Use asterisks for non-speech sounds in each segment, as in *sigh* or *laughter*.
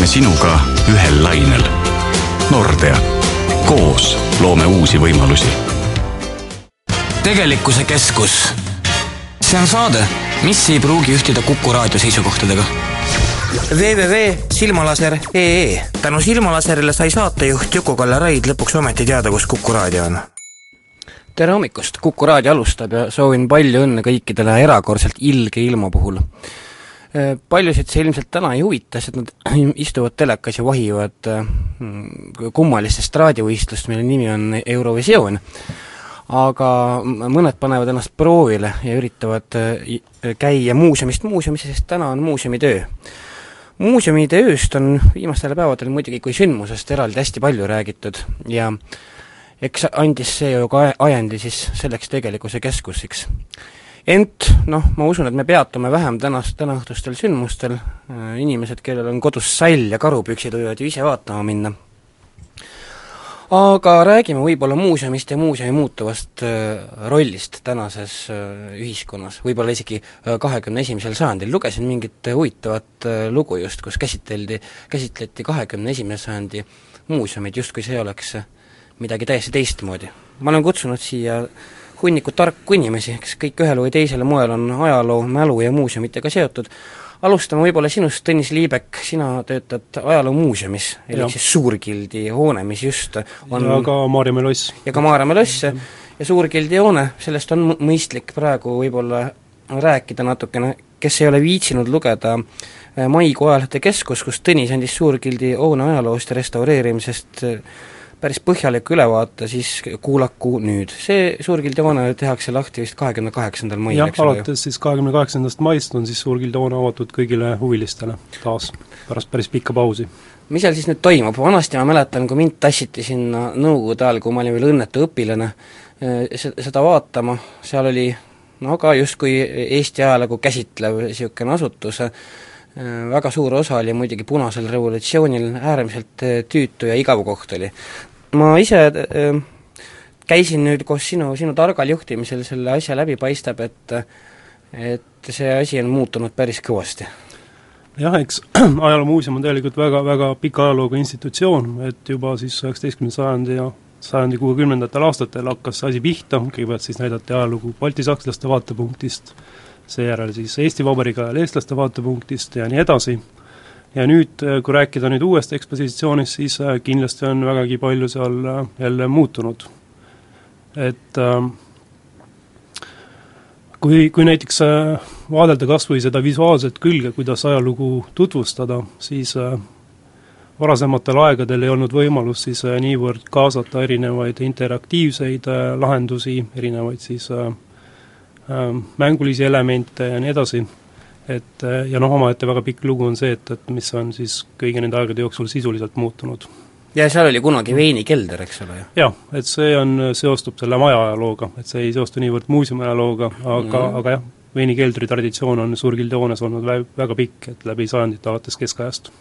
oleme sinuga ühel lainel. Nordea, koos loome uusi võimalusi. tegelikkuse keskus. see on saade, mis ei pruugi ühtida Kuku raadio seisukohtadega www.silmalaser.ee tänu Silmalaserile sai saatejuht Juku-Kalle Raid lõpuks ometi teada, kus Kuku raadio on. tere hommikust, Kuku raadio alustab ja soovin palju õnne kõikidele erakordselt ilge ilma puhul. Paljusid see ilmselt täna ei huvita, sest nad *clears throat* istuvad telekas ja vahivad kummalist estraadivõistlust, mille nimi on Eurovisioon aga mõned panevad ennast proovile ja üritavad käia muuseumist muuseumisse, sest täna on muuseumitöö muuseumide ööst on viimastel päevadel muidugi kui sündmusest eraldi hästi palju räägitud ja eks andis see ju ka ajandi siis selleks tegelikkuse keskuseks. Ent noh, ma usun, et me peatume vähem tänast, tänaõhtustel sündmustel, inimesed, kellel on kodus sall ja karupüksid, võivad ju ise vaatama minna. Aga räägime võib-olla muuseumist ja muuseumi muutuvast äh, rollist tänases äh, ühiskonnas, võib-olla isegi äh, kahekümne esimesel sajandil, lugesin mingit huvitavat lugu just, kus käsiteldi, käsitleti kahekümne esimese sajandi muuseumid, justkui see oleks midagi täiesti teistmoodi. ma olen kutsunud siia hunniku tarku inimesi, kes kõik ühel või teisel moel on ajaloo, mälu ja muuseumitega seotud, alustame võib-olla sinust, Tõnis Liibek, sina töötad Ajaloomuuseumis, elik siis Suurgildi hoone, mis just on ja ka Maarjamäe loss. ja ka Maarjamäe loss ja Suurgildi hoone, sellest on mõistlik praegu võib-olla rääkida natukene, kes ei ole viitsinud lugeda äh, maikuu ajalehte Keskus, kus Tõnis andis Suurgildi hoone ajaloost ja restaureerimisest päris põhjaliku ülevaate, siis kuulaku nüüd. see Suurgildi hoone tehakse lahti vist kahekümne kaheksandal mail, eks ole? alates siis kahekümne kaheksandast maist on siis Suurgildi hoone avatud kõigile huvilistele taas, pärast päris pikka pausi. mis seal siis nüüd toimub, vanasti ma mäletan, kui mind tassiti sinna Nõukogude ajal, kui ma olin veel õnnetu õpilane, eh, seda vaatama, seal oli no ka justkui Eesti ajalugu käsitlev niisugune asutus, eh, väga suur osa oli muidugi Punasel revolutsioonil äärmiselt eh, tüütu ja igav koht oli ma ise äh, käisin nüüd koos sinu, sinu targal juhtimisel selle asja läbi, paistab, et et see asi on muutunud päris kõvasti. jah, eks *clears throat* Ajaloomuuseum on tegelikult väga, väga pika ajalooga institutsioon, et juba siis üheksateistkümnenda sajandi ja sajandi kuuekümnendatel aastatel hakkas see asi pihta, kõigepealt siis näidati ajalugu baltisakslaste vaatepunktist, seejärel siis Eesti Vabariigi ajal eestlaste vaatepunktist ja nii edasi ja nüüd, äh, kui rääkida nüüd uuest ekspositsioonist, siis äh, kindlasti on vägagi palju seal äh, jälle muutunud. et kui, kui näiteks vaadelda kas või seda visuaalset külge, kuidas ajalugu tutvustada, siis varasematel aegadel ei olnud võimalust siis niivõrd kaasata erinevaid interaktiivseid lahendusi, erinevaid siis mängulisi elemente ja nii edasi et ja noh, omaette väga pikk lugu on see, et, et mis on siis kõigi nende aegade jooksul sisuliselt muutunud. ja seal oli kunagi veinikelder, eks ole ju? jah, et see on, seostub selle maja ajalooga, et see ei seostu niivõrd muuseumi ajalooga, aga mm, -hmm. aga jah, veinikeldri traditsioon on Suurgilde hoones olnud vä-, väga pikk, et läbi sajandite alates keskajast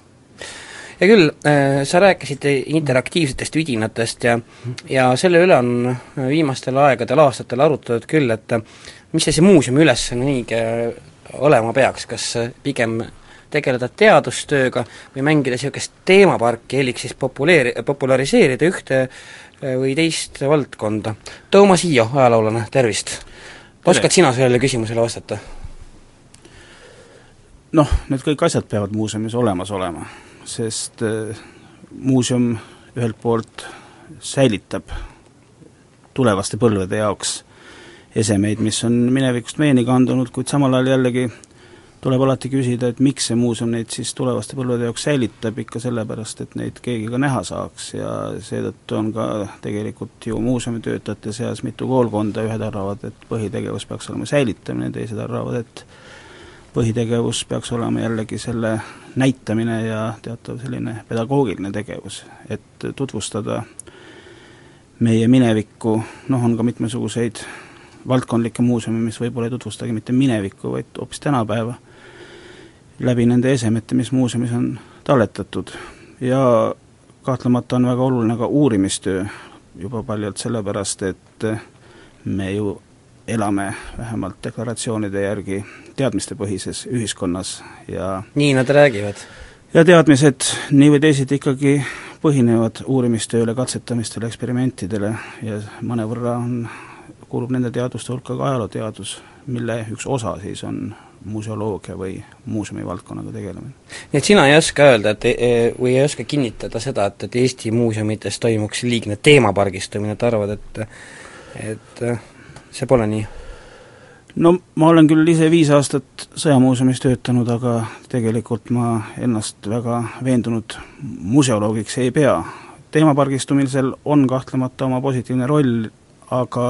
hea küll, äh, sa rääkisid interaktiivsetest vidinatest ja ja selle üle on viimastel aegadel, aastatel arutatud küll, et mis see, see muuseumi ülesanne õige olema peaks, kas pigem tegeleda teadustööga või mängida niisugust teemaparki, elik siis populeeri-, populariseerida ühte äh, või teist valdkonda. Toomas Hiio, ajaloolane, tervist! oskad sina sellele küsimusele vastata? noh, need kõik asjad peavad muuseumis olemas olema, sest äh, muuseum ühelt poolt säilitab tulevaste põlvede jaoks esemeid, mis on minevikust meieni kandunud, kuid samal ajal jällegi tuleb alati küsida, et miks see muuseum neid siis tulevaste põlvede jaoks säilitab, ikka sellepärast, et neid keegi ka näha saaks ja seetõttu on ka tegelikult ju muuseumitöötajate seas mitu koolkonda, ühed arvavad, et põhitegevus peaks olema säilitamine, teised arvavad, et põhitegevus peaks olema jällegi selle näitamine ja teatav selline pedagoogiline tegevus, et tutvustada meie minevikku, noh, on ka mitmesuguseid valdkondlikke muuseume, mis võib-olla ei tutvustagi mitte minevikku, vaid hoopis tänapäeva, läbi nende esemete, mis muuseumis on talletatud. ja kahtlemata on väga oluline ka uurimistöö, juba paljalt sellepärast, et me ju elame vähemalt deklaratsioonide järgi teadmistepõhises ühiskonnas ja nii nad räägivad? ja teadmised nii või teisiti ikkagi põhinevad uurimistööle, katsetamistele, eksperimentidele ja mõnevõrra on, kuulub nende teaduste hulka ka ajalooteadus, mille üks osa siis on museoloogia või muuseumi valdkonnaga tegelemine. nii et sina ei oska öelda, et e, või ei oska kinnitada seda, et, et Eesti muuseumites toimuks liigne teemapargistumine, et arvad, et et see pole nii? no ma olen küll ise viis aastat Sõjamuuseumis töötanud, aga tegelikult ma ennast väga veendunud museoloogiks ei pea. teemapargistumisel on kahtlemata oma positiivne roll, aga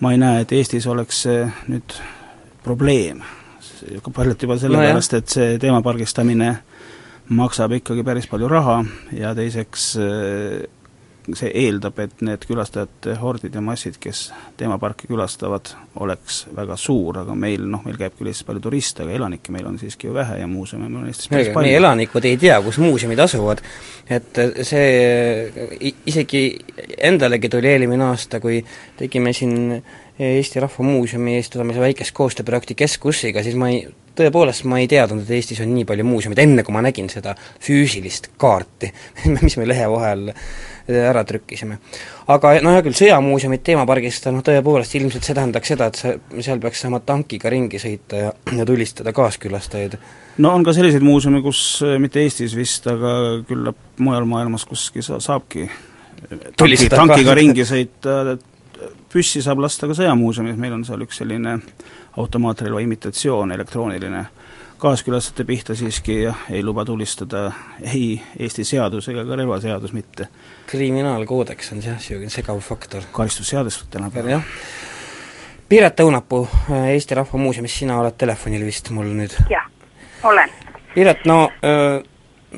ma ei näe, et Eestis oleks see nüüd probleem. paljalt juba sellepärast no, et see teemapargistamine maksab ikkagi päris palju raha ja teiseks see eeldab, et need külastajate hordid ja massid, kes teemaparki külastavad, oleks väga suur, aga meil noh, meil käib küll Eestis palju turiste, aga elanikke meil on siiski ju vähe ja muuseume meil on Eestis päris palju. meie elanikud ei tea, kus muuseumid asuvad, et see isegi endalegi tuli eelmine aasta, kui tegime siin Eesti Rahva Muuseumi eestvedamise väikest koostööprojekti Keskussiga, siis ma ei, tõepoolest ma ei teadnud, et Eestis on nii palju muuseumeid, enne kui ma nägin seda füüsilist kaarti, *laughs* mis me lehe vahel ära trükkisime. aga no hea küll, sõjamuuseumid teemapargist, noh tõepoolest ilmselt see tähendaks seda, et sa, seal peaks saama tankiga ringi sõita ja, ja tulistada kaaskülastajaid. no on ka selliseid muuseume, kus mitte Eestis vist, aga küllap mujal maailmas kuskil sa-, saabki tanki, tankiga ringi sõita, püssi saab lasta ka sõjamuuseumis, meil on seal üks selline automaatrelva imitatsioon, elektrooniline kaaskülastajate pihta siiski jah, ei luba tulistada ei Eesti seadus ega ka relvaseadus mitte. kriminaalkoodeks on jah, niisugune segav faktor. karistusseadus tänapäeval. jah. Piret Õunapuu Eesti Rahva Muuseumis, sina oled telefonil vist mul nüüd? jah, olen. Piret, no öö,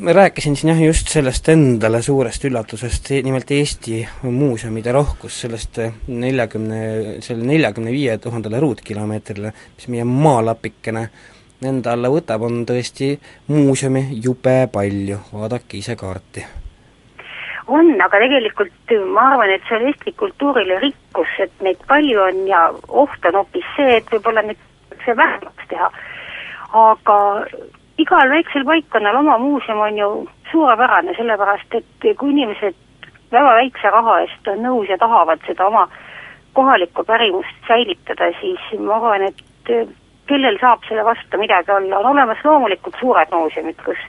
ma rääkisin siin jah just sellest endale suurest üllatusest, nimelt Eesti muuseumide rohkus, sellest neljakümne, selle neljakümne viie tuhandele ruutkilomeetrile, mis meie maalapikene enda alla võtab, on tõesti muuseume jube palju, vaadake ise kaarti. on, aga tegelikult ma arvan, et see on Eesti kultuurile rikkus, et neid palju on ja oht on hoopis see, et võib-olla nüüd see vähemaks teha. aga igal väiksel paikkonnal oma muuseum on ju suurepärane, sellepärast et kui inimesed väga väikse raha eest on nõus ja tahavad seda oma kohalikku pärimust säilitada, siis ma arvan, et kellel saab selle vastu midagi olla, on olemas loomulikult suured muuseumid, kus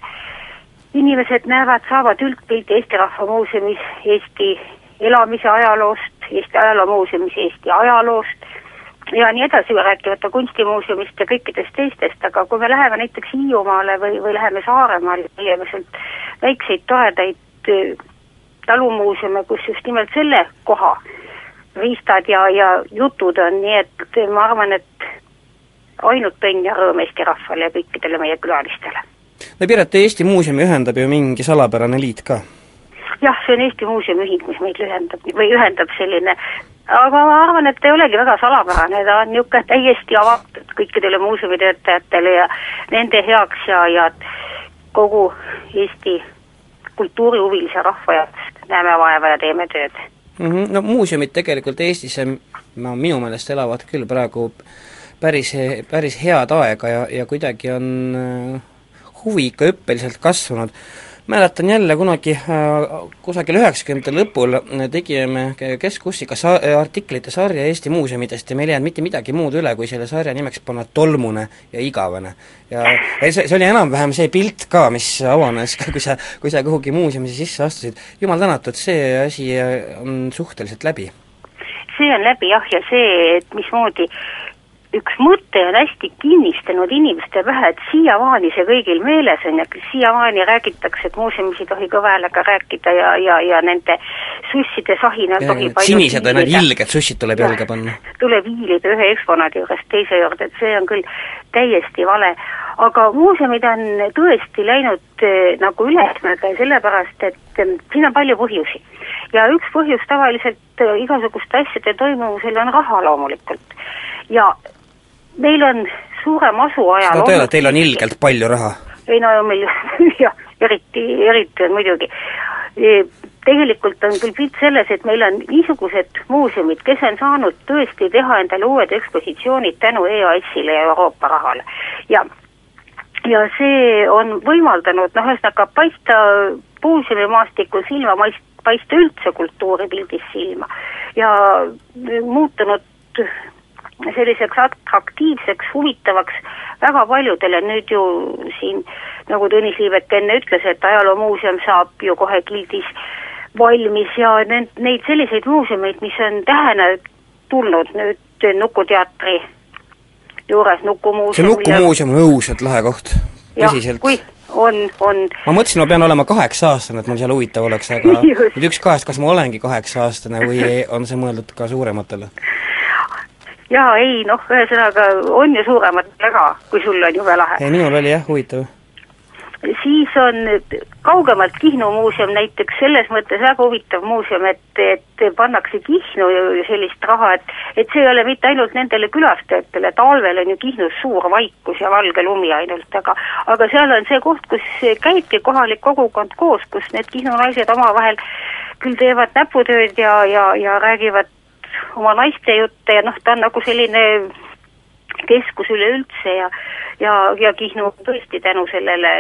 inimesed näevad, saavad üldpildi Eesti Rahva Muuseumis Eesti elamise ajaloost, Eesti Ajaloomuuseumis Eesti ajaloost ja nii edasi, rääkimata Kunstimuuseumist ja kõikidest teistest, aga kui me läheme näiteks Hiiumaale või, või läheme Saaremaale, leiame sealt väikseid toredaid äh, talumuuseume, kus just nimelt selle koha riistad ja, ja jutud on, nii et ma arvan, et ainult õnn ja rõõm Eesti rahvale ja kõikidele meie külalistele. no Piret, Eesti Muuseumi ühendab ju mingi salapärane liit ka? jah, see on Eesti Muuseumiühing, mis meid ühendab või ühendab selline, aga ma arvan, et ei olegi väga salapärane, ta on niisugune täiesti avatud kõikidele muuseumitöötajatele ja nende heaks ja, ja kogu Eesti kultuurihuvilise rahva jaoks näeme vaeva ja teeme tööd mm. -hmm. No muuseumid tegelikult Eestis, no minu meelest elavad küll praegu päris, päris head aega ja, ja kuidagi on äh, huvi ikka hüppeliselt kasvanud. mäletan jälle kunagi äh, kusagil üheksakümnendate lõpul tegime Keskussiga sa-, artiklite sarja Eesti muuseumidest ja meil ei jäänud mitte midagi muud üle, kui selle sarja nimeks panna tolmune ja igavene. ja, see, see oli enam-vähem see pilt ka, mis avanes, kui sa, kui sa kuhugi muuseumisse sisse astusid. jumal tänatud, see asi on suhteliselt läbi see on läbi jah, ja see, et mismoodi üks mõte on hästi kinnistunud inimeste pähe, et siiamaani see kõigil meeles on ja siiamaani räägitakse, et muuseumis ei tohi kõva häälega rääkida ja, ja, ja nende susside sahinal tohib sinised on need ilged sussid tuleb jalga panna. tuleb hiilida ühe eksponaadi juurest teise juurde, et see on küll täiesti vale. aga muuseumid on tõesti läinud äh, nagu ülesmäge sellepärast, et äh, siin on palju põhjusi. ja üks põhjus tavaliselt äh, igasuguste asjade toimumisel on raha loomulikult ja meil on suure masu ajal seda tõele, teil on ilgelt palju raha? ei no meil *laughs* jah, eriti, eriti on muidugi e, tegelikult on küll pilt selles, et meil on niisugused muuseumid, kes on saanud tõesti teha endale uued ekspositsioonid tänu EAS-ile ja Euroopa rahale. ja ja see on võimaldanud noh, ühesõnaga paista muuseumimaastikul silma, paista üldse kultuuripildis silma ja muutunud selliseks atraktiivseks, huvitavaks väga paljudele, nüüd ju siin nagu Tõnis Liivet enne ütles, et ajaloomuuseum saab ju kohe Gildis valmis ja need, neid selliseid muuseumeid, mis on tähele tulnud nüüd Nuku juures, Nuku muuseum see Nuku muuseum on õudselt lahe koht, tõsiselt. on, on. ma mõtlesin, ma pean olema kaheksa-aastane, et mul seal huvitav oleks, aga *laughs* nüüd üks kahest, kas ma olengi kaheksa-aastane või *laughs* on see mõeldud ka suurematele? Jaa, ei noh, ühesõnaga on ju suuremad väga, kui sul on jube lahe. ei, minul oli jah, huvitav. siis on kaugemalt Kihnu muuseum näiteks selles mõttes väga huvitav muuseum, et, et pannakse Kihnu sellist raha, et et see ei ole mitte ainult nendele külastajatele, talvel on ju Kihnus suur vaikus ja valge lumi ainult, aga aga seal on see koht, kus käibki kohalik kogukond koos, kus need Kihnu naised omavahel küll teevad näputööd ja, ja, ja räägivad oma naiste jutte ja noh, ta on nagu selline keskus üleüldse ja ja, ja Kihnu on tõesti tänu sellele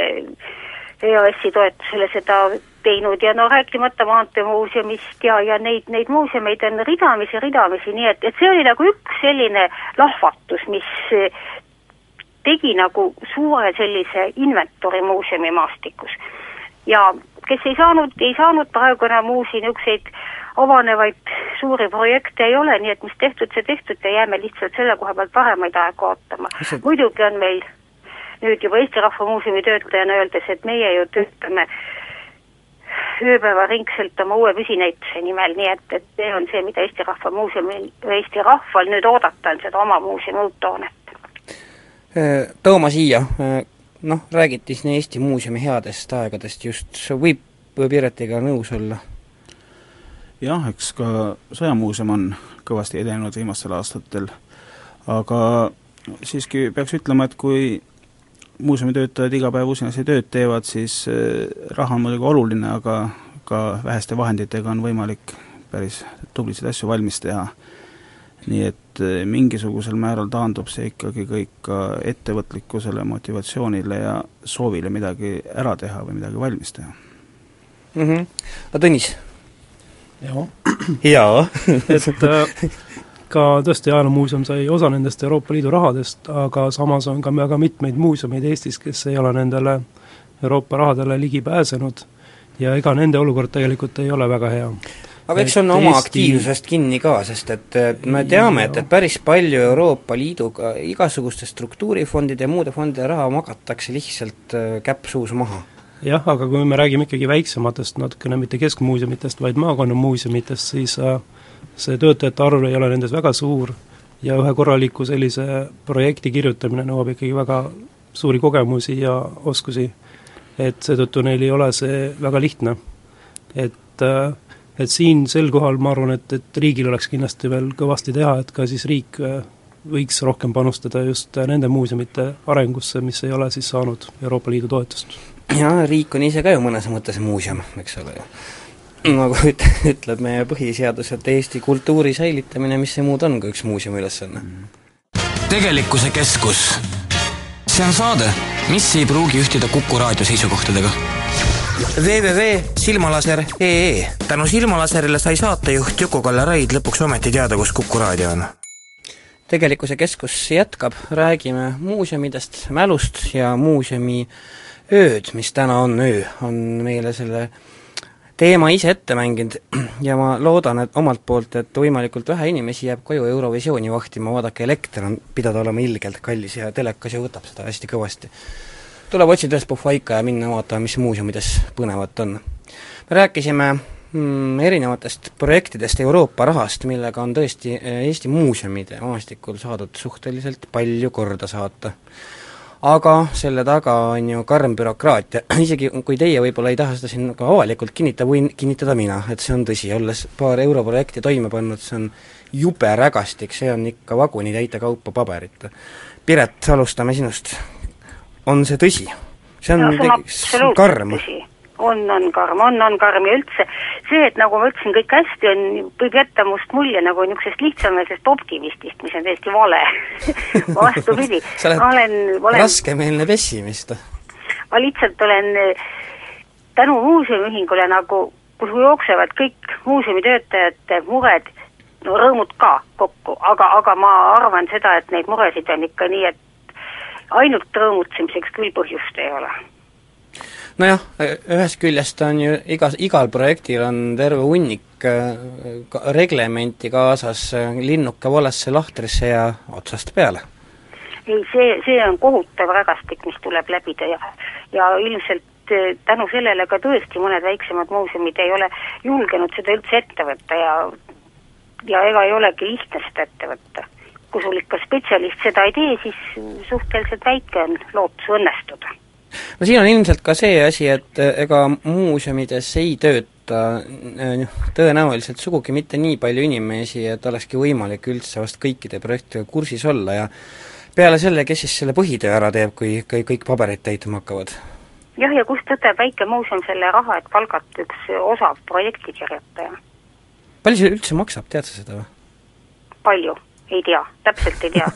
EAS-i toetusele seda teinud ja no rääkimata Maanteemuuseumist ja, ja neid, neid muuseumeid on ridamisi, ridamisi, nii et, et see oli nagu üks selline lahvatus, mis tegi nagu suure sellise inventuuri muuseumi maastikus. ja kes ei saanud, ei saanud praegu enam uusi niisuguseid avanevaid suuri projekte ei ole, nii et mis tehtud, see tehtud ja jääme lihtsalt selle koha pealt paremaid aegu ootama. muidugi on meil nüüd juba Eesti Rahva Muuseumi töötajana öeldes, et meie ju töötame ööpäevaringselt oma uue püsinäituse nimel, nii et, et see on see, mida Eesti Rahva Muuseumil, Eesti rahval nüüd oodata on, seda oma muuseumi uut hoonet. Tooma siia, äh, noh, räägiti siin Eesti Muuseumi headest aegadest just, võib Piretiga nõus olla jah, eks ka Sõjamuuseum on kõvasti edenenud viimastel aastatel, aga siiski peaks ütlema, et kui muuseumi töötajad iga päev usinasti tööd teevad, siis eh, raha on muidugi oluline, aga ka väheste vahenditega on võimalik päris tublisid asju valmis teha. nii et eh, mingisugusel määral taandub see ikkagi kõik ka ettevõtlikkusele, motivatsioonile ja soovile midagi ära teha või midagi valmis teha mm. -hmm. no Tõnis, jaa. et äh, ka tõesti, Ajaloomuuseum sai osa nendest Euroopa Liidu rahadest, aga samas on ka väga mitmeid muuseumeid Eestis, kes ei ole nendele Euroopa rahadele ligi pääsenud. Ja ega nende olukord tegelikult ei ole väga hea. Aga eks see on oma Eesti... aktiivsusest kinni ka, sest et me teame, et, et päris palju Euroopa Liiduga igasuguste struktuurifondide ja muude fondide raha magatakse lihtsalt äh, käpp suus maha jah, aga kui me räägime ikkagi väiksematest, natukene mitte keskmuuseumitest, vaid maakonnamuuseumitest, siis äh, see töötajate arv ei ole nendes väga suur ja ühe korraliku sellise projekti kirjutamine nõuab ikkagi väga suuri kogemusi ja oskusi. et seetõttu neil ei ole see väga lihtne. et, äh, et siin sel kohal ma arvan, et, et riigil oleks kindlasti veel kõvasti teha, et ka siis riik äh, võiks rohkem panustada just nende muuseumite arengusse, mis ei ole siis saanud Euroopa Liidu toetust jaa, riik on ise ka ju mõnes mõttes muuseum, eks ole ju. nagu üt-, *laughs* ütleb meie põhiseadus, et Eesti kultuuri säilitamine, mis see muud on kui üks muuseumi ülesanne. tegelikkuse keskus. see on saade, mis ei pruugi ühtida Kuku raadio seisukohtadega www.silmalaser.ee tänu Silmalaserile sai saatejuht Juku-Kalle Raid lõpuks ometi teada, kus Kuku raadio on. tegelikkuse keskus jätkab, räägime muuseumidest, mälust ja muuseumi ööd, mis täna on öö, on meile selle teema ise ette mänginud *clears throat* ja ma loodan, et omalt poolt, et võimalikult vähe inimesi jääb koju Eurovisiooni vahtima, vaadake, elekter on pidada olema ilgelt kallis ja telekas ju võtab seda hästi kõvasti. tuleb otsida puhvaika ja minna vaatama, mis muuseumides põnevat on. me rääkisime mm, erinevatest projektidest Euroopa rahast, millega on tõesti eh, Eesti muuseumide maastikul saadud suhteliselt palju korda saata aga selle taga on ju karm bürokraatia, *clears throat* isegi kui teie võib-olla ei taha seda siin ka avalikult kinnitada, võin kinnitada mina, et see on tõsi, olles paar europrojekti toime pannud, see on jube rägastik, see on ikka vagunitäite kaupa paberit. Piret, alustame sinust. on see tõsi? see on no, see on karm? On, on karm, on, on karm ja üldse see, et nagu ma ütlesin, kõik hästi on, võib jätta must mulje nagu niisugusest lihtsameelsest optimistist, mis on täiesti vale *laughs* vastupidi *laughs* sa oled olen, olen raskemeelne pessimist. ma lihtsalt olen tänu muuseumiühingule nagu, kuhu jooksevad kõik muuseumi töötajate mured, no rõõmud ka kokku, aga, aga ma arvan seda, et neid muresid on ikka nii, et ainult rõõmutsemiseks küll põhjust ei ole nojah, ühest küljest on ju igas, igal projektil on terve hunnik äh, reglementi kaasas, linnuke valesse lahtrisse ja otsast peale. ei, see, see on kohutav rägastik, mis tuleb läbida ja, ja ilmselt äh, tänu sellele ka tõesti mõned väiksemad muuseumid ei ole julgenud seda üldse ette võtta ja ja ega ei olegi lihtne seda ette võtta. kui sul ikka spetsialist seda ei tee, siis suhteliselt väike on lootus õnnestuda no siin on ilmselt ka see asi, et eh, ega muuseumides ei tööta noh, tõenäoliselt sugugi mitte nii palju inimesi, et olekski võimalik üldse vast kõikide projektidega kursis olla ja peale selle, kes siis selle põhitöö ära teeb, kui kõik, kõik pabereid täitma hakkavad? jah, ja kust võtab väike muuseum selle raha, et palgata üks osav projektikirjutaja? palju see üldse maksab, tead sa seda või? palju ei tea, täpselt ei tea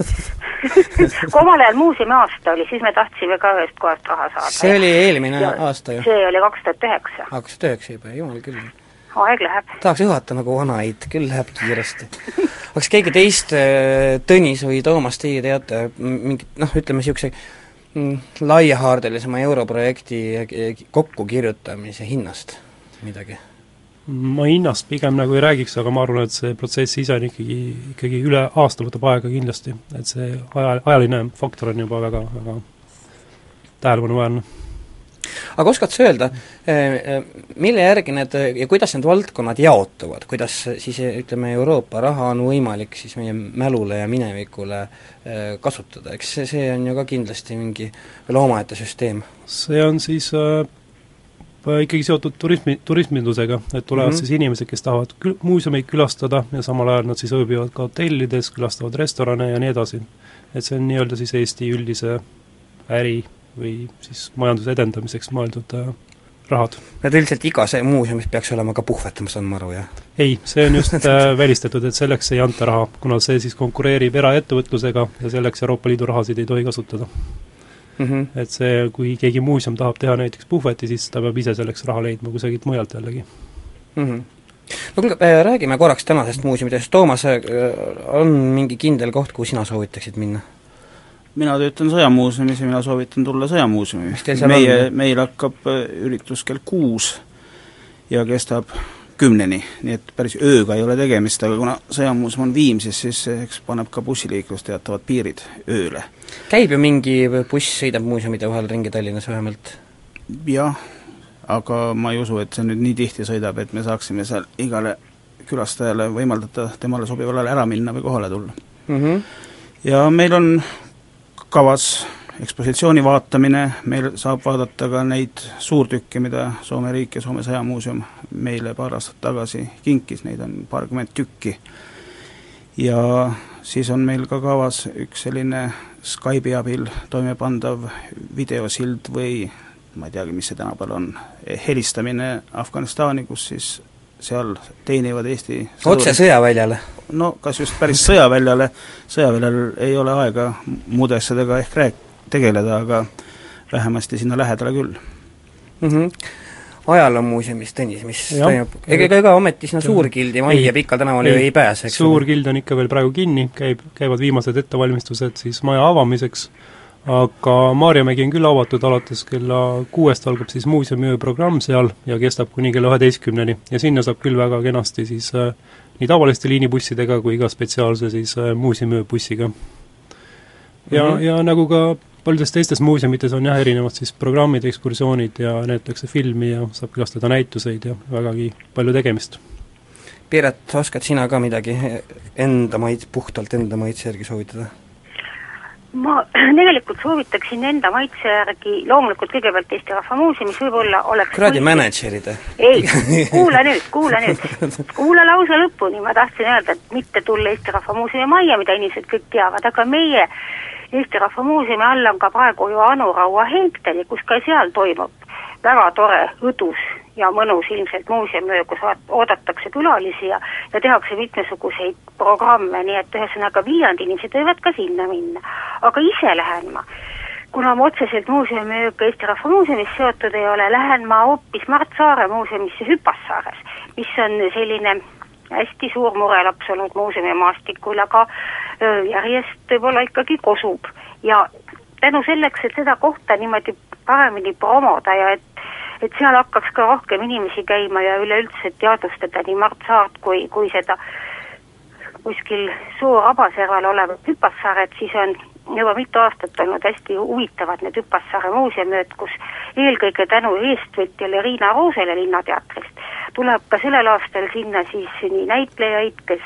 *laughs* kui omal ajal muuseumi aasta oli, siis me tahtsime ka ühest kohast raha saada. see oli eelmine ja, aasta ju? see oli kaks tuhat üheksa. kaks tuhat üheksa juba, jumal küll. aeg läheb. tahaks juhata nagu vanaid, küll läheb kiiresti. kas keegi teist, äh, Tõnis või Toomas, teie teate mingit noh, ütleme niisuguse mm, laiahaardelisema europrojekti kokkukirjutamise hinnast midagi? Ma hinnast pigem nagu ei räägiks, aga ma arvan, et see protsess ise on ikkagi, ikkagi üle aasta võtab aega kindlasti, et see aja, ajaline faktor on juba väga, väga tähelepanuväärne. aga oskad sa öelda, eh, eh, mille järgi need ja kuidas need valdkonnad jaotuvad, kuidas siis ütleme, Euroopa raha on võimalik siis meie mälule ja minevikule eh, kasutada, eks see, see on ju ka kindlasti mingi veel omaette süsteem? see on siis äh, ikkagi seotud turismi, turismindusega, et tulevad mm -hmm. siis inimesed, kes tahavad kül-, muuseumeid külastada ja samal ajal nad siis ööbivad ka hotellides, külastavad restorane ja nii edasi. et see on nii-öelda siis Eesti üldise äri või siis majanduse edendamiseks mõeldud äh, rahad. Need üldiselt igas muuseumis peaks olema ka puhvet, ma saan aru, jah? ei, see on just *laughs* äh, välistatud, et selleks ei anta raha, kuna see siis konkureerib eraettevõtlusega ja selleks Euroopa Liidu rahasid ei tohi kasutada mm. -hmm. et see, kui keegi muuseum tahab teha näiteks puhveti, siis ta peab ise selleks raha leidma kusagilt mujalt jällegi mm. -hmm no kuulge, äh, räägime korraks tänasest muuseumidest, Toomas, äh, on mingi kindel koht, kuhu sina soovitaksid minna? mina töötan Sõjamuuseumis ja mina soovitan tulla Sõjamuuseumi. meie, meil hakkab äh, üritus kell kuus ja kestab kümneni, nii et päris ööga ei ole tegemist, aga kuna sõjamuuseum on Viimsis, siis eks paneb ka bussiliiklus teatavad piirid ööle. käib ju mingi buss, sõidab muuseumide vahel ringi Tallinnas vähemalt? jah, aga ma ei usu, et see nüüd nii tihti sõidab, et me saaksime seal igale külastajale võimaldada temale sobival ajal ära minna või kohale tulla mm. -hmm. ja meil on kavas ekspositsiooni vaatamine, meil saab vaadata ka neid suurtükke, mida Soome riik ja Soome sõjamuuseum meile paar aastat tagasi kinkis, neid on paarkümmend tükki. ja siis on meil ka kavas üks selline Skype'i abil toimepandav videosild või ma ei teagi, mis see tänapäeval on, helistamine Afganistani, kus siis seal teenivad Eesti otse sõjaväljale? no kas just päris sõjaväljale, sõjaväljal ei ole aega muude asjadega ehk rääk-, tegeleda, aga vähemasti sinna lähedale küll. Mm. -hmm ajaloomuuseumis, Tõnis, mis toimub, ega, ega, ega ometi sinna Suurgildi majja Pikal tänaval ju ei. pääse, eks Suurgild on ikka veel praegu kinni, käib, käivad viimased ettevalmistused siis maja avamiseks, aga Maarjamägi on küll avatud, alates kella kuuest algab siis muuseumiöö programm seal ja kestab kuni kella üheteistkümneni. Ja sinna saab küll väga kenasti siis äh, nii tavaliste liinibussidega kui ka spetsiaalse siis äh, muuseumiöö bussiga. ja mm, -hmm. ja nagu ka paljudes teistes muuseumites on jah, erinevad siis programmid, ekskursioonid ja näidatakse filmi ja saab külastada näituseid ja vägagi palju tegemist. Piret, oskad sina ka midagi enda maid, puhtalt enda maitse järgi soovitada? ma *clears throat* tegelikult soovitaksin enda maitse järgi loomulikult kõigepealt Eesti Rahva Muuseumis võib-olla oleks kuradi mänedžerid? ei, *laughs* kuula nüüd, kuula nüüd, kuula lause lõpuni, ma tahtsin öelda, et mitte tulla Eesti Rahva Muuseumi majja, mida inimesed kõik teavad, aga meie Eesti Rahva Muuseumi all on ka praegu ju Anu Raua henktel ja kus ka seal toimub väga tore, õdus ja mõnus ilmselt muuseumöö, kus oodatakse külalisi ja ja tehakse mitmesuguseid programme, nii et ühesõnaga Viljandi inimesed võivad ka sinna minna. aga ise lähen ma, kuna ma otseselt muuseumimööga Eesti Rahva Muuseumis seotud ei ole, lähen ma hoopis Mart Saare muuseumisse Hüpassaares, mis on selline hästi suur murelaps olnud muuseumimaastikul, aga järjest võib-olla ikkagi kosub. Ja tänu selleks, et seda kohta niimoodi paremini promoda ja et et seal hakkaks ka rohkem inimesi käima ja üleüldse teadvustada nii Mart Saart kui, kui seda kuskil Suur-Abaserval olevat hüpassaaret, siis on juba mitu aastat olnud hästi huvitavad need Hüppassaare muuseumid, kus eelkõige tänu eestvõtjale Riina Roosele Linnateatrist tuleb ka sellel aastal sinna siis nii näitlejaid, kes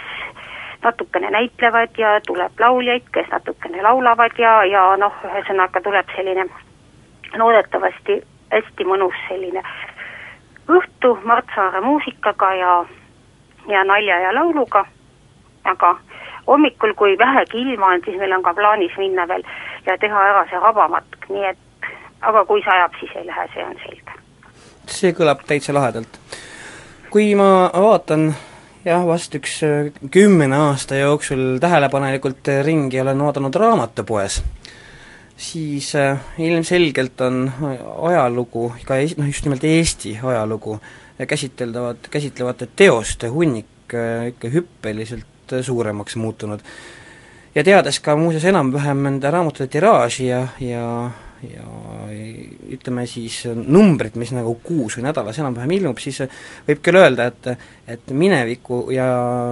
natukene näitlevad ja tuleb lauljaid, kes natukene laulavad ja, ja noh, ühesõnaga tuleb selline loodetavasti hästi mõnus selline õhtu Mart Saare muusikaga ja, ja nalja ja lauluga, aga hommikul, kui vähegi ilma on, siis meil on ka plaanis minna veel ja teha ära see rabamatk, nii et aga kui sajab, siis ei lähe, see on selge. see kõlab täitsa lahedalt. kui ma vaatan jah, vast üks äh, kümne aasta jooksul tähelepanelikult ringi olen vaadanud raamatupoes, siis äh, ilmselgelt on ajalugu, ka noh, just nimelt Eesti ajalugu käsiteldavad, käsitlevate teoste hunnik äh, ikka hüppeliselt suuremaks muutunud. ja teades ka muuseas enam-vähem nende raamatute tiraaži ja, ja ja ütleme siis numbrit, mis nagu kuus või nädalas enam-vähem ilmub, siis võib küll öelda, et et mineviku ja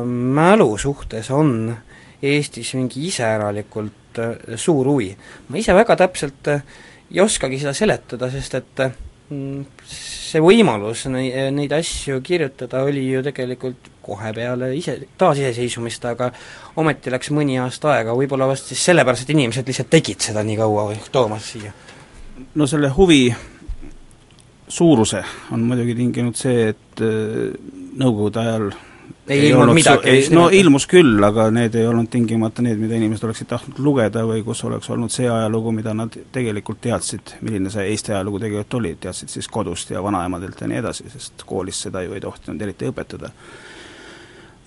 mälu suhtes on Eestis mingi iseäralikult suur huvi. ma ise väga täpselt ei oskagi seda seletada, sest et mm, see võimalus neid, neid asju kirjutada oli ju tegelikult kohe peale ise, taasiseseisvumist, aga ometi läks mõni aasta aega, võib-olla vast siis sellepärast, et inimesed lihtsalt tegid seda nii kaua või Toomas siia? no selle huvi suuruse on muidugi tinginud see, et äh, Nõukogude ajal ei ilmunud midagi? no ilmus küll, aga need ei olnud tingimata need, mida inimesed oleksid tahtnud lugeda või kus oleks olnud see ajalugu, mida nad tegelikult teadsid, milline see Eesti ajalugu tegelikult oli, teadsid siis kodust ja vanaemadelt ja nii edasi, sest koolis seda ju ei tohtinud eriti õpetada.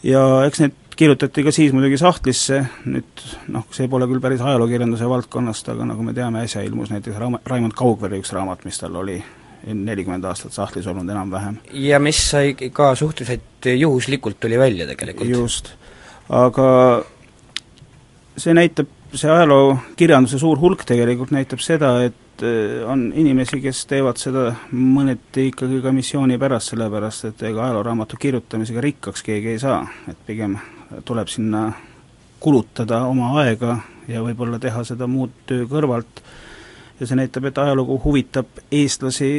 Ja eks need kirjutati ka siis muidugi sahtlisse, nüüd noh, see pole küll päris ajalookirjanduse valdkonnast, aga nagu me teame, äsja ilmus näiteks Raam-, Raimond Kaugvere üks raamat, mis tal oli nelikümmend aastat sahtlis olnud enam-vähem. ja mis sai ka suhteliselt juhuslikult tuli välja tegelikult. just, aga see näitab, see ajalookirjanduse suur hulk tegelikult näitab seda, et eh, on inimesi, kes teevad seda mõneti ikkagi ka missiooni pärast, sellepärast et ega ajalooraamatu kirjutamisega rikkaks keegi ei saa, et pigem tuleb sinna kulutada oma aega ja võib-olla teha seda muud töö kõrvalt. Ja see näitab, et ajalugu huvitab eestlasi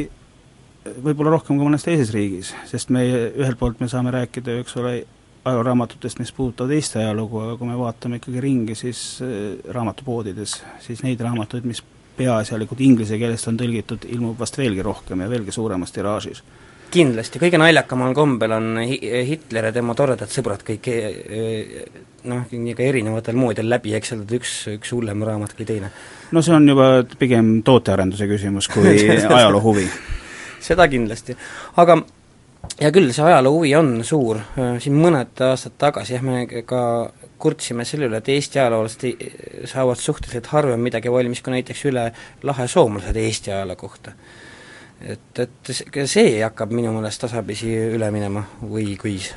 võib-olla rohkem kui mõnes teises riigis, sest me ühelt poolt me saame rääkida ju, eks ole, ajoraamatutest, mis puudutavad Eesti ajalugu, aga kui me vaatame ikkagi ringi, siis äh, raamatupoodides, siis neid raamatuid, mis peaasjalikult inglise keelest on tõlgitud, ilmub vast veelgi rohkem ja veelgi suuremas tiraažis. kindlasti, kõige naljakamal kombel on Hitler ja tema toredad sõbrad kõik äh, noh, nii ka erinevatel moodidel läbi ekseldatud, üks, üks hullem raamat kui teine. no see on juba pigem tootearenduse küsimus kui *laughs* ajaloo huvi seda kindlasti. aga hea küll, see ajaloo huvi on suur, siin mõned aastad tagasi jah, me ka kurtsime selle üle, et Eesti ajaloolased saavad suhteliselt harvem midagi valmis kui näiteks üle lahe soomlased Eesti ajaloo kohta. et, et see hakkab minu meelest tasapisi üle minema või kuis?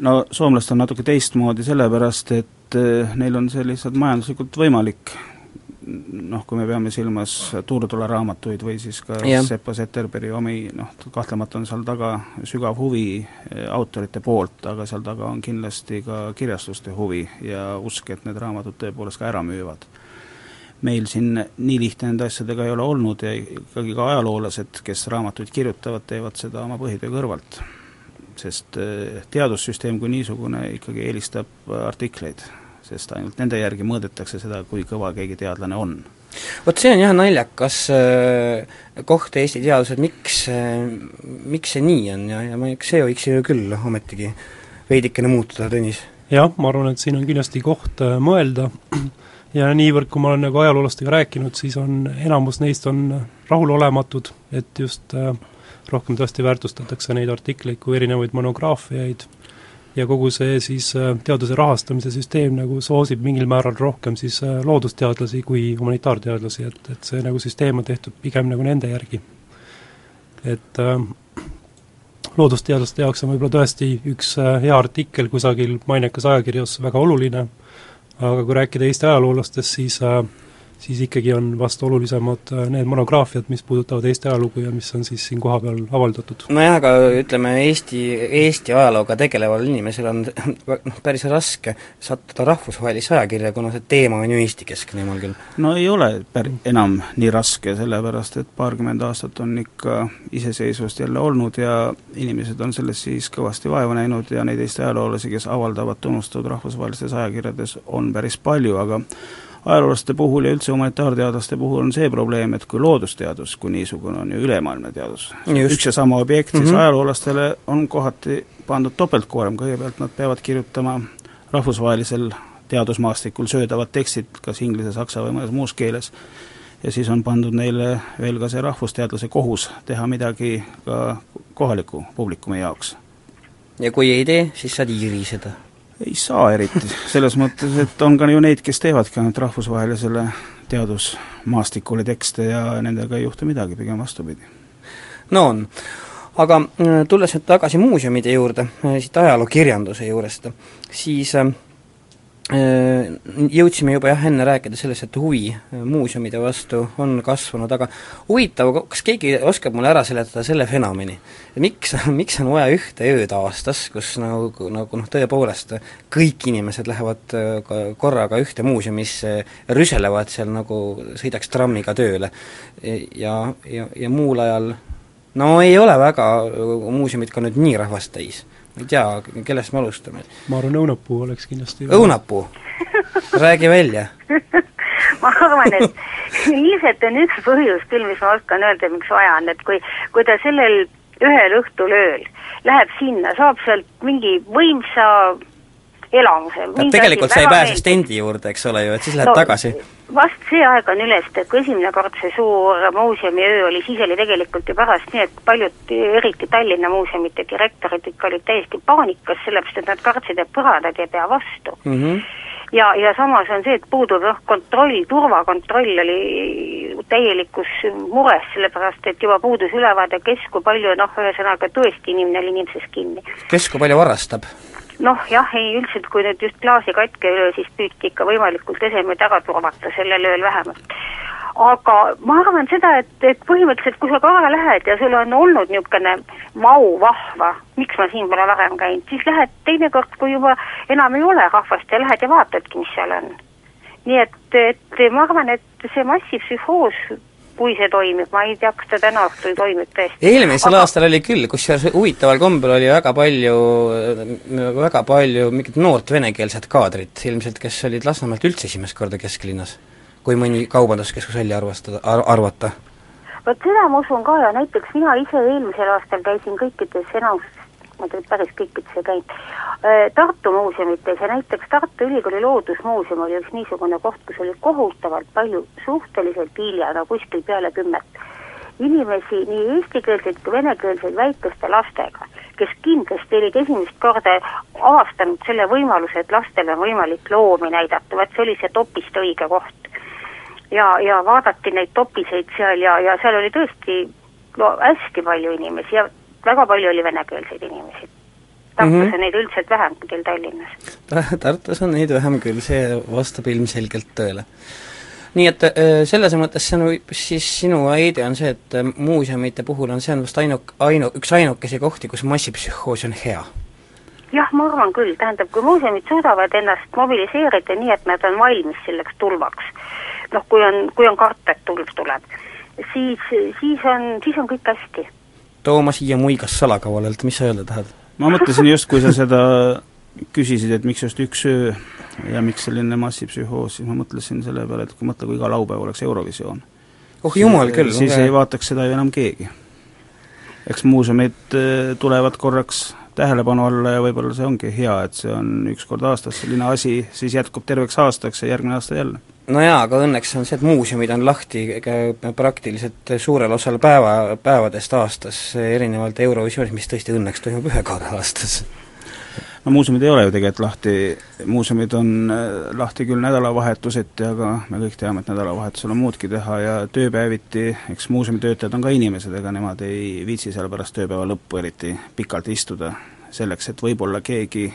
no soomlased on natuke teistmoodi sellepärast, et eh, neil on see lihtsalt majanduslikult võimalik noh, kui me peame silmas Tuurdula raamatuid või siis ka yeah. Seppo Zetterbergi omi, noh, kahtlemata on seal taga sügav huvi eh, autorite poolt, aga seal taga on kindlasti ka kirjastuste huvi ja usk, et need raamatud tõepoolest ka ära müüvad. meil siin nii lihtne nende asjadega ei ole olnud ja ikkagi ka ajaloolased, kes raamatuid kirjutavad, teevad seda oma põhitöö kõrvalt. sest eh, teadussüsteem kui niisugune ikkagi eelistab artikleid sest ainult nende järgi mõõdetakse seda, kui kõva keegi teadlane on. vot see on jah naljakas äh, koht Eesti teaduses, miks äh,, miks see nii on ja, ja ma, see võiks ju küll ometigi veidikene muutuda, Tõnis. jah, ma arvan, et siin on kindlasti koht äh, mõelda, *clears throat* ja niivõrd, kui ma olen nagu ajaloolastega rääkinud, siis on, enamus neist on rahulolematud, et just äh, rohkem tõesti väärtustatakse neid artikleid kui erinevaid monograafiaid ja kogu see siis äh, teaduse rahastamise süsteem nagu soosib mingil määral rohkem siis äh, loodusteadlasi kui humanitaarteadlasi, et, et see nagu süsteem on tehtud pigem nagu nende järgi. et äh, loodusteadlaste jaoks on võib-olla tõesti üks äh, hea artikkel kusagil mainekas ajakirjas väga oluline, aga kui rääkida Eesti ajaloolastest, siis äh, siis ikkagi on vast olulisemad äh, need monograafiad, mis puudutavad Eesti ajalugu ja mis on siis siin kohapeal avaldatud. nojah, aga ütleme, Eesti, Eesti ajalooga tegeleval inimesel on *laughs* noh, päris raske sattuda rahvusvahelisse ajakirja, kuna see teema on ju Eesti-keskne, jumal küll. no ei ole pär-, enam nii raske, sellepärast et paarkümmend aastat on ikka iseseisvust jälle olnud ja inimesed on selles siis kõvasti vaeva näinud ja neid Eesti ajaloolasi, kes avaldavad tunnustatud rahvusvahelistes ajakirjades, on päris palju, aga ajaloolaste puhul ja üldse humanitaarteadlaste puhul on see probleem, et kui loodusteadus kui niisugune on ju ülemaailmne teadus, üks ja sama objekt, siis mm -hmm. ajaloolastele on kohati pandud topeltkoorem, kõigepealt nad peavad kirjutama rahvusvahelisel teadusmaastikul söödavad tekstid kas inglise, saksa või mõnes muus keeles, ja siis on pandud neile veel ka see rahvusteadlase kohus teha midagi ka kohaliku publikumi jaoks. ja kui ei tee, siis saad iiriseda ei saa eriti, selles mõttes, et on ka ju neid, kes teevadki ainult rahvusvahelisele teadusmaastikule tekste ja nendega ei juhtu midagi, pigem vastupidi. no on. aga äh, tulles nüüd tagasi muuseumide juurde, äh, siit ajalookirjanduse juurest, siis äh, jõudsime juba jah, enne rääkida sellest, et huvi äh, muuseumide vastu on kasvanud, aga huvitav, kas keegi oskab mulle ära seletada selle fenomeni? miks, *laughs* miks on vaja ühte ööd aastas, kus nagu, nagu noh, tõepoolest kõik inimesed lähevad äh, korraga ühte muuseumisse, rüselevad seal nagu sõidaks trammiga tööle ja, ja, ja muul ajal no ei ole väga muuseumid ka nüüd nii rahvast täis ma ei tea, kellest me alustame? ma arvan, õunapuu oleks kindlasti õunapuu? räägi välja *laughs* ma arvan, et ilmselt on üks põhjus küll, mis ma oskan öelda, miks vaja on, et kui, kui ta sellel ühel õhtul ööl läheb sinna, saab sealt mingi võimsa elamuse. tegelikult sa ei pääse stendi juurde, eks ole ju, et siis lähed no, tagasi. Vast see aeg on üles, et kui esimene kord see suur muuseumi öö oli, siis oli tegelikult ju pärast nii, et paljud, eriti Tallinna muuseumite direktorid ikka olid täiesti paanikas, sellepärast et nad kartsid, et põrandad ei pea vastu mm. -hmm ja, ja samas on see, et puudub noh, kontroll, turvakontroll oli täielikus mures, sellepärast et juba puudus ülevaade, kes kui palju noh, ühesõnaga tõesti inimene oli inimeses kinni. kes kui palju varastab? Noh jah, ei üldiselt, kui nüüd just klaasi katki ei löö, siis püüti ikka võimalikult esemeid ära turvata, sellel ööl vähemalt. aga ma arvan seda, et, et põhimõtteliselt, kui sa korra lähed ja sul on olnud niisugune vau, vahva, miks ma siin pole varem käinud, siis lähed teinekord, kui juba enam ei ole rahvast ja lähed ja vaatadki, mis seal on. nii et, et ma arvan, et see massipsühhoos kui see toimib, ma ei tea, kas ta täna õhtul toimib tõesti. eelmisel Aga... aastal oli küll, kusjuures huvitaval kombel oli väga palju, väga palju mingit noort venekeelset kaadrit ilmselt, kes olid Lasnamäelt üldse esimest korda kesklinnas, kui mõni kaubanduskeskus välja arvestada ar, arvata. vot seda ma usun ka ja näiteks mina ise eelmisel aastal käisin kõikides enamus ma nüüd päris kõikides ei käinud, äh, Tartu muuseumites ja näiteks Tartu Ülikooli Loodusmuuseum oli üks niisugune koht, kus oli kohutavalt palju suhteliselt hilja, no kuskil peale kümmet, inimesi, nii eestikeelseid kui venekeelseid väikeste lastega, kes kindlasti olid esimest korda avastanud selle võimaluse, et lastel on võimalik loomi näidata, vaat see oli see topist õige koht. ja, ja vaadati neid topiseid seal ja, ja seal oli tõesti no hästi palju inimesi ja väga palju oli venekeelseid inimesi. Tartus mm -hmm. on neid üldiselt vähem kui teil Tallinnas Tartus on neid vähem küll, see vastab ilmselgelt tõele. nii et äh, selles mõttes see on siis sinu idee on see, et äh, muuseumite puhul on see on vast ainuk-, ainu-, üks ainukesi kohti, kus massipsühhoos on hea? jah, ma arvan küll, tähendab, kui muuseumid suudavad ennast mobiliseerida nii, et nad on valmis selleks tulvaks, noh, kui on, kui on karta, et tulv tuleb, siis, siis on, siis on kõik hästi Toomas siia muigas salakavalalt, mis sa öelda tahad? ma mõtlesin just, kui sa seda küsisid, et miks just üks öö ja miks selline massipsühhoos, siis ma mõtlesin selle peale, et kui mõtle, kui iga laupäev oleks Eurovisioon. oh jumal küll! siis okay. ei vaataks seda ju enam keegi. eks muuseumid tulevad korraks tähelepanu alla ja võib-olla see ongi hea, et see on üks kord aastas selline asi, siis jätkub terveks aastaks ja järgmine aasta jälle no jaa, aga õnneks on see, et muuseumid on lahti praktiliselt suurel osal päeva, päevadest aastas, erinevalt Eurovisioonis, mis tõesti õnneks toimub ühe korra aastas. No muuseumid ei ole ju tegelikult lahti, muuseumid on äh, lahti küll nädalavahetuseti, aga me kõik teame, et nädalavahetusel on muudki teha ja tööpäeviti, eks muuseumitöötajad on ka inimesed, ega nemad ei viitsi seal pärast tööpäeva lõppu eriti pikalt istuda, selleks et võib-olla keegi,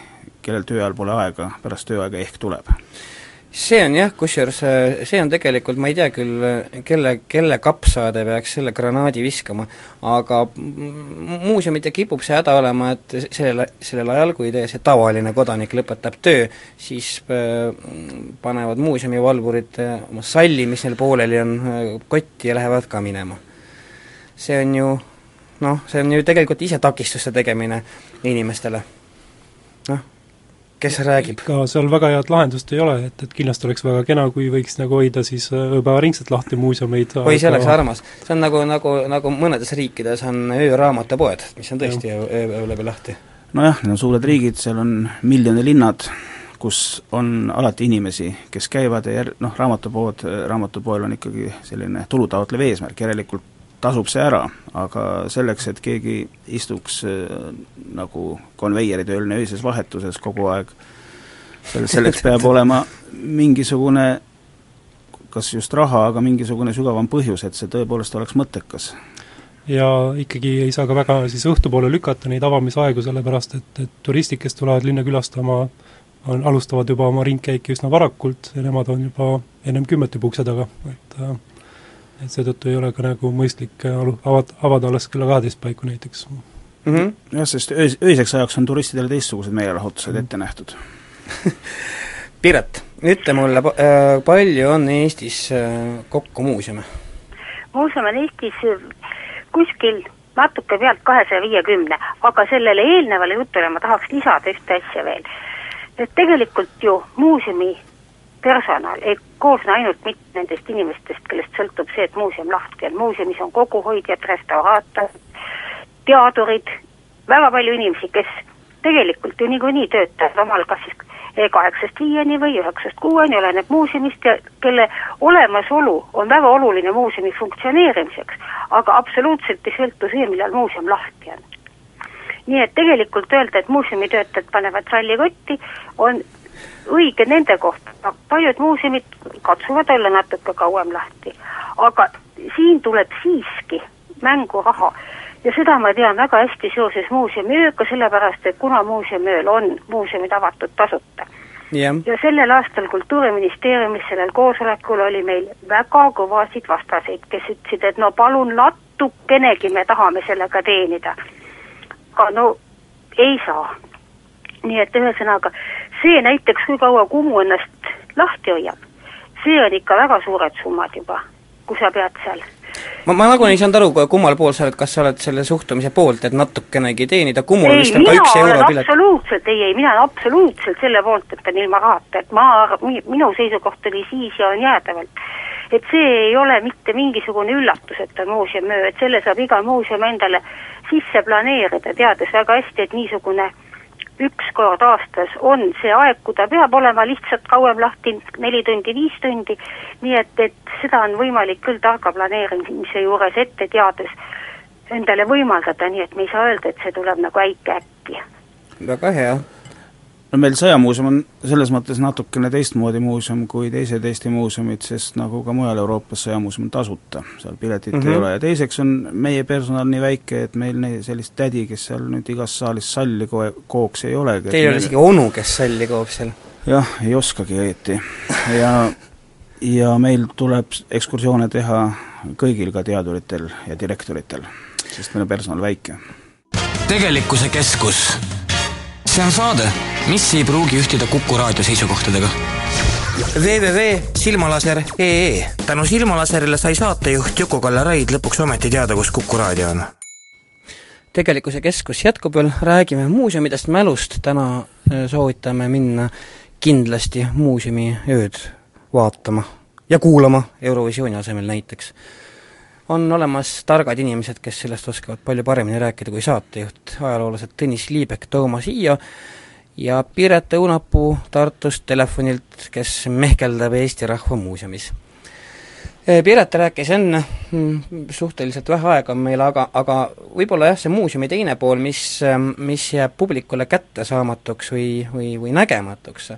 kellel töö ajal pole aega, pärast tööaega ehk tuleb see on jah, kusjuures äh, see on tegelikult, ma ei tea küll, kelle, kelle kapsaade peaks selle granaadi viskama, aga muuseumidel kipub see häda olema, et sellel, sellel ajal, kui see tavaline kodanik lõpetab töö, siis äh, panevad muuseumi valvurid äh, oma salli, mis neil pooleli on, kotti ja lähevad ka minema. see on ju noh, see on ju tegelikult ise takistuste tegemine inimestele. noh kes räägib? ega seal väga head lahendust ei ole, et, et kindlasti oleks väga kena, kui võiks nagu hoida siis äh, ööpäevaringselt lahti muuseumeid oi, see oleks armas. see on nagu, nagu, nagu mõnedes riikides on ööraamatupoed, mis on tõesti öö, läbi lahti. nojah, need on suured riigid, seal on miljonilinnad, kus on alati inimesi, kes käivad ja jär-, noh, raamatupood, raamatupoel on ikkagi selline tulutaotlev eesmärk, järelikult tasub see ära, aga selleks, et keegi istuks äh, nagu konveieritööline öises vahetuses kogu aeg, selle, selleks peab *laughs* olema mingisugune kas just raha, aga mingisugune sügavam põhjus, et see tõepoolest oleks mõttekas. ja ikkagi ei saa ka väga siis õhtupoole lükata neid avamisaegu, sellepärast et, et turistid, kes tulevad linna külastama, on, alustavad juba oma ringkäiki üsna varakult ja nemad on juba ennem kümmet juba ukse taga, et äh, et seetõttu ei ole ka nagu mõistlik äh, alu-, avad, avada alles kella kaheteist paiku näiteks mm. -hmm. jah, sest öös, öiseks ajaks on turistidele teistsugused meelelahutused mm -hmm. ette nähtud *laughs* Piret, ütle mulle, äh, palju on Eestis äh, kokku muuseume? muuseum on Eestis kuskil natuke pealt kahesaja viiekümne, aga sellele eelnevale jutule ma tahaks lisada ühte asja veel. et tegelikult ju muuseumi personal ei koosne ainult mitte nendest inimestest, kellest sõltub see, et muuseum lahti on, muuseumis on koguhoidjad, restauraatorid, teadurid, väga palju inimesi, kes tegelikult ju niikuinii töötavad omal kas siis kaheksast viieni või üheksast kuueni, oleneb muuseumist ja kelle olemasolu on väga oluline muuseumi funktsioneerimiseks, aga absoluutselt ei sõltu see, millal muuseum lahti on. nii et tegelikult öelda, et muuseumitöötajad panevad sallikotti, on õige nende kohta, paljud muuseumid katsuvad olla natuke kauem lahti. aga siin tuleb siiski mängu raha ja seda ma tean väga hästi seoses muuseumiööga, sellepärast et kuna muuseumiööl on muuseumid avatud tasuta yeah.. ja sellel aastal Kultuuriministeeriumis sellel koosolekul oli meil väga kõvasid vastaseid, kes ütlesid, et no palun natukenegi me tahame sellega teenida. aga no ei saa. Nii et ühesõnaga, see näiteks, kui kaua Kumu ennast lahti hoiab, see on ikka väga suured summad juba, kui sa pead seal ma, ma nagunii ei saanud aru, kummal pool sa oled, kas sa oled selle suhtumise poolt, et natukenegi teenida, Kumul vist on ka üks euro pilet? absoluutselt, ei, ei, mina olen absoluutselt selle poolt, et on ilma rahata, et ma, minu seisukoht oli siis ja on jäädavalt. et see ei ole mitte mingisugune üllatus, et on muuseumöö, et selle saab iga muuseum endale sisse planeerida, teades väga hästi, et niisugune üks kord aastas on see aeg, kui ta peab olema lihtsalt kauem lahti, neli tundi, viis tundi, nii et, et seda on võimalik küll targa planeerimise juures ette teades endale võimaldada, nii et me ei saa öelda, et see tuleb nagu äike äkki. väga hea no meil Sõjamuuseum on selles mõttes natukene teistmoodi muuseum kui teised Eesti muuseumid, sest nagu ka mujal Euroopas, Sõjamuuseum on tasuta, seal piletit mm -hmm. ei mhm. ole ja teiseks on meie personal nii väike, et meil nii sellist tädi, kes seal nüüd igas saalis salli koe-, kooks ei olegi. Teil ei ole isegi onu, kes salli koob seal? jah, ei oskagi õieti. ja ja meil tuleb ekskursioone teha kõigil, ka teaduritel ja direktoritel, sest meil on personal väike. tegelikkuse keskus see on saade, mis ei pruugi ühtida Kuku raadio seisukohtadega. Www.silmalaser.ee tänu Silmalaserile sai saatejuht Juku-Kalle Raid lõpuks ometi teada, kus Kuku raadio on. tegelikkuse keskus jätkub veel, räägime muuseumidest, mälust, täna äh, soovitame minna kindlasti muuseumiööd vaatama ja kuulama Eurovisiooni asemel näiteks on olemas targad inimesed, kes sellest oskavad palju paremini rääkida kui saatejuht, ajaloolased Tõnis Liibek, Toomas Hiia ja Piret Õunapuu Tartust telefonilt, kes mehkeldab Eesti Rahva Muuseumis. Piret rääkis enne, mm, suhteliselt vähe aega meil, aga, aga võib-olla jah, see muuseumi teine pool, mis, mis jääb publikule kättesaamatuks või, või, või nägematuks,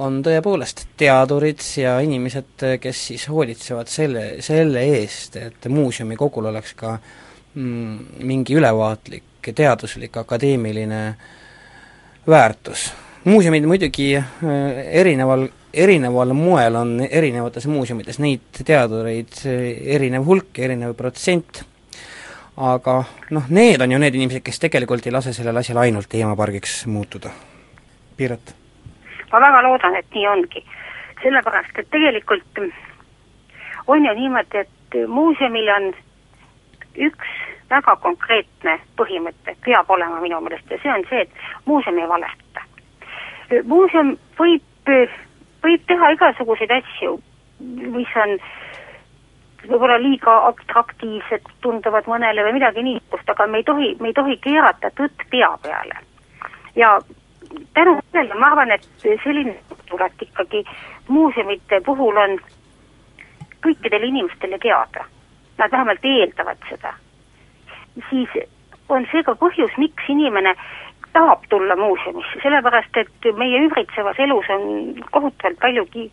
on tõepoolest teadurid ja inimesed, kes siis hoolitsevad selle, selle eest, et muuseumi kogul oleks ka mm, mingi ülevaatlik, teaduslik, akadeemiline väärtus. muuseumid muidugi äh, erineval erineval moel on erinevates muuseumides neid teadureid erinev hulk, erinev protsent, aga noh, need on ju need inimesed, kes tegelikult ei lase sellel asjal ainult teemapargiks muutuda. Piret? Ma väga loodan, et nii ongi. sellepärast, et tegelikult on ju niimoodi, et muuseumil on üks väga konkreetne põhimõte, peab olema minu meelest ja see on see, et muuseum ei valeta. muuseum võib võib teha igasuguseid asju, mis on võib-olla liiga atraktiivsed, tunduvad mõnele või midagi niisugust, aga me ei tohi, me ei tohi keerata tõtt pea peale. ja tänu sellele ma arvan, et selline tulek ikkagi muuseumite puhul on kõikidele inimestele teada. Nad vähemalt eeldavad seda. siis on see ka põhjus, miks inimene tahab tulla muuseumisse, sellepärast et meie ümbritsevas elus on kohutavalt palju ki-,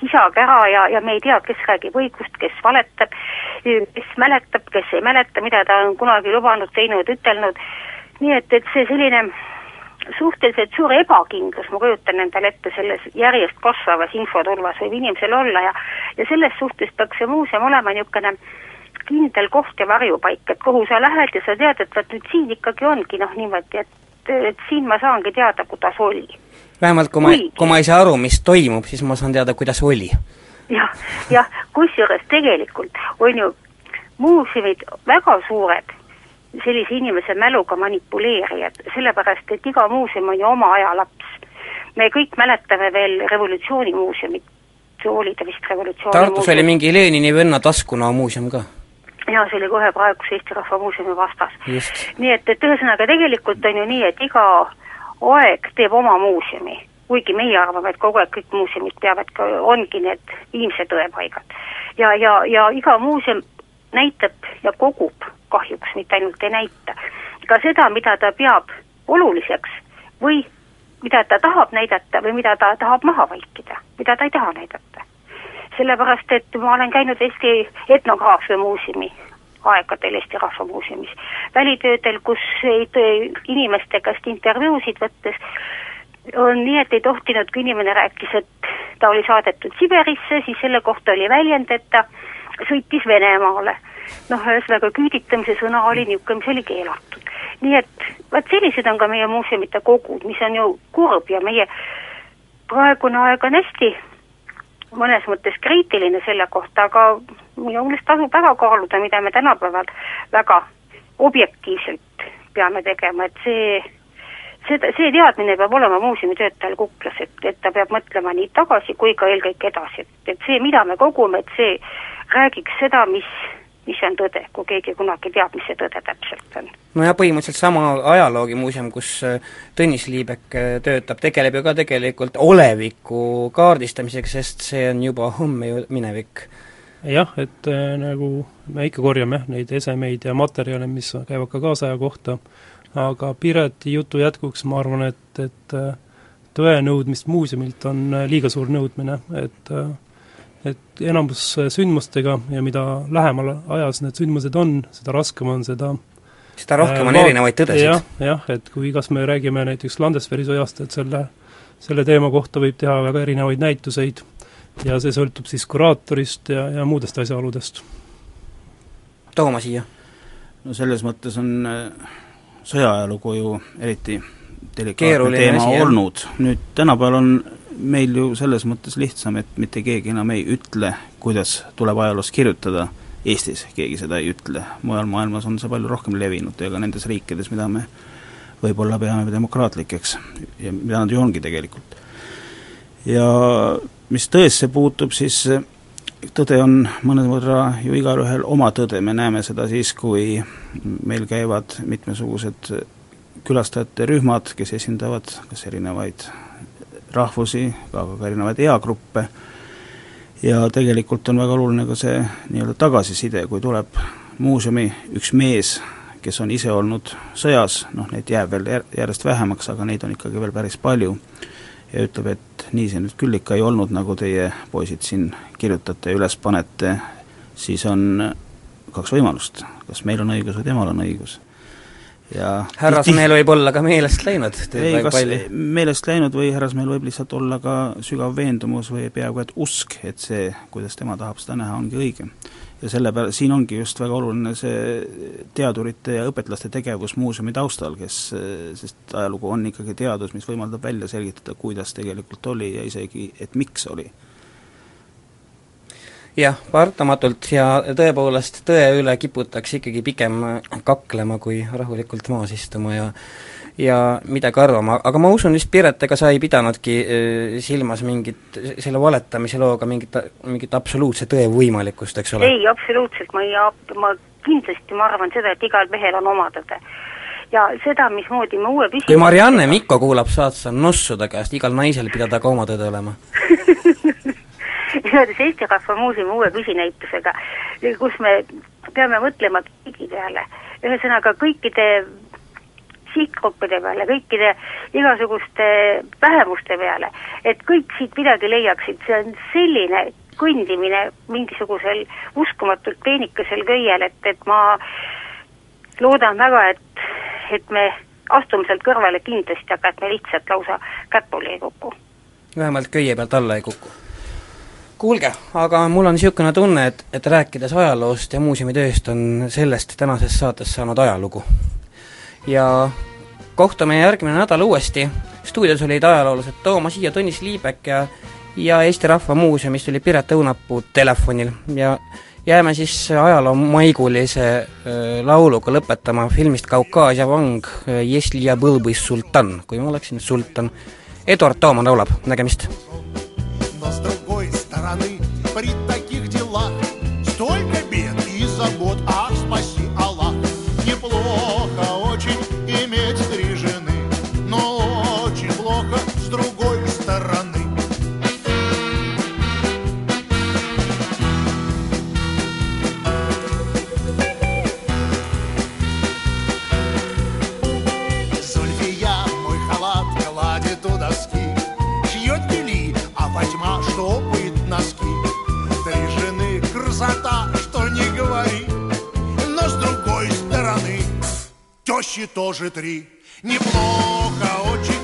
kisa-kära ja, ja me ei tea, kes räägib õigust, kes valetab, kes mäletab, kes ei mäleta, mida ta on kunagi lubanud, teinud, ütelnud, nii et, et see selline suhteliselt suur ebakindlus, ma kujutan endale ette, selles järjest kasvavas infotulvas võib inimesel olla ja ja selles suhtes peaks see muuseum olema niisugune kindel koht ja varjupaik, et kuhu sa lähed ja sa tead, et vot nüüd siin ikkagi ongi noh, niimoodi, et et siin ma saangi teada, kuidas oli. vähemalt kui ma, kui ma ei saa aru, mis toimub, siis ma saan teada, kuidas oli ja,. jah, jah, kusjuures tegelikult on ju muuseumid väga suured sellise inimese mäluga manipuleerijad, sellepärast et iga muuseum on ju oma aja laps. me kõik mäletame veel revolutsioonimuuseumit, see oli ta vist revolutsiooni Tartus oli mingi Lenini venna taskuna muuseum ka jaa, see oli kohe praeguse Eesti Rahva Muuseumi vastas. nii et, et ühesõnaga tegelikult on ju nii, et iga aeg teeb oma muuseumi, kuigi meie arvame, et kogu aeg kõik muuseumid peavad ka, ongi need viimse tõepaigad. ja, ja, ja iga muuseum näitab ja kogub kahjuks, mitte ainult ei näita, ka seda, mida ta peab oluliseks või mida ta tahab näidata või mida ta tahab maha vaikida, mida ta ei taha näidata. Sellepärast, et ma olen käinud Eesti etnograafia muuseumi aegadel Eesti Rahva Muuseumis, välitöödel, kus inimeste käest intervjuusid võttes on nii, et ei tohtinud, kui inimene rääkis, et ta oli saadetud Siberisse, siis selle kohta oli väljend, et ta sõitis Venemaale. noh, ühesõnaga küüditamise sõna oli niisugune, mis oli keelatud. nii et vot sellised on ka meie muuseumite kogud, mis on ju kurb ja meie praegune aeg on hästi mõnes mõttes kriitiline selle kohta, aga minu meelest tasub väga kaaluda, mida me tänapäeval väga objektiivselt peame tegema, et see seda, see teadmine peab olema muuseumitöötajal kuklas, et, et ta peab mõtlema nii tagasi kui ka eelkõige edasi, et, et see, mida me kogume, et see räägiks seda, mis mis on tõde, kui keegi kunagi teab, mis see tõde täpselt on. nojah, põhimõtteliselt sama ajaloogimuuseum, kus äh, Tõnis Liibek äh, töötab, tegeleb ju ka tegelikult oleviku kaardistamisega, sest see on juba homme ju minevik. jah, et äh, nagu me ikka korjame neid esemeid ja materjale, mis käivad ka kaasaja kohta, aga Pireti jutu jätkuks ma arvan, et, et äh, tõe nõudmist muuseumilt on liiga suur nõudmine, et äh, et enamus sündmustega ja mida lähemal ajas need sündmused on, seda raskem on seda seda rohkem on äh, erinevaid tõdesid ja,. jah, jah, et kui kas me räägime näiteks Landesveri sõjast, et selle, selle teema kohta võib teha väga erinevaid näituseid ja see sõltub siis kuraatorist ja, ja muudest asjaoludest. Tooma siia. no selles mõttes on äh, sõjaajalugu ju eriti delikaatne teema asi, olnud, nüüd tänapäeval on meil ju selles mõttes lihtsam, et mitte keegi enam ei ütle, kuidas tuleb ajaloos kirjutada, Eestis keegi seda ei ütle, mujal maailmas on see palju rohkem levinud ja ka nendes riikides, mida me võib-olla peame demokraatlikeks ja mida nad ju ongi tegelikult. ja mis tõesse puutub, siis tõde on mõnevõrra ju igalühel oma tõde, me näeme seda siis, kui meil käivad mitmesugused külastajate rühmad, kes esindavad kas erinevaid rahvusi, aga ka erinevaid eagruppe, ja tegelikult on väga oluline ka see nii-öelda tagasiside, kui tuleb muuseumi üks mees, kes on ise olnud sõjas, noh neid jääb veel järjest vähemaks, aga neid on ikkagi veel päris palju, ja ütleb, et nii see nüüd küll ikka ei olnud, nagu teie poisid siin kirjutate ja üles panete, siis on kaks võimalust, kas meil on õigus või temal on õigus ja härrasmeel võib olla ka meelest läinud. ei, kas palju. meelest läinud või härrasmeel võib lihtsalt olla ka sügav veendumus või peaaegu et usk, et see, kuidas tema tahab seda näha, ongi õige. Ja selle peale, siin ongi just väga oluline see teadurite ja õpetlaste tegevus muuseumi taustal, kes, sest ajalugu on ikkagi teadus, mis võimaldab välja selgitada, kuidas tegelikult oli ja isegi, et miks oli. Jah, paratamatult ja tõepoolest tõe üle kiputakse ikkagi pigem kaklema, kui rahulikult maas istuma ja ja midagi arvama, aga ma usun vist, Piret, ega sa ei pidanudki äh, silmas mingit, selle valetamise looga mingit, mingit absoluutse tõe võimalikkust, eks ole? ei, absoluutselt, ma ei, ma kindlasti, ma arvan seda, et igal mehel on oma tõde ja seda, mismoodi me uue püsi- kui Marianne Mikko kuulab saad sa nossu ta käest, igal naisel pidada ka oma tõde olema. Seoses Eesti Rahva Muuseumi uue püsinäitusega, kus me peame mõtlema kõigi peale, ühesõnaga kõikide sihtgruppide peale, kõikide igasuguste vähemuste peale, et kõik siit midagi leiaksid, see on selline kõndimine mingisugusel uskumatult peenikesel köiel, et, et ma loodan väga, et, et me astume sealt kõrvale kindlasti, aga et me lihtsalt lausa käpuli ei kuku. vähemalt köie pealt alla ei kuku kuulge, aga mul on niisugune tunne, et, et rääkides ajaloost ja muuseumitööst, on sellest tänases saates saanud ajalugu ja kohtume järgmine nädal uuesti, stuudios olid ajaloolased Toomas Hiia, Tõnis Liibek ja ja Eesti Rahva Muuseumist oli Piret Õunapuu telefonil ja jääme siis ajaloo maigulise lauluga lõpetama filmist Kaukaasia vang Jesli ja Põlbõis sultan, kui ma oleksin sultan. Eduard Tooman laulab, nägemist! стороны Тещи тоже три. Неплохо очень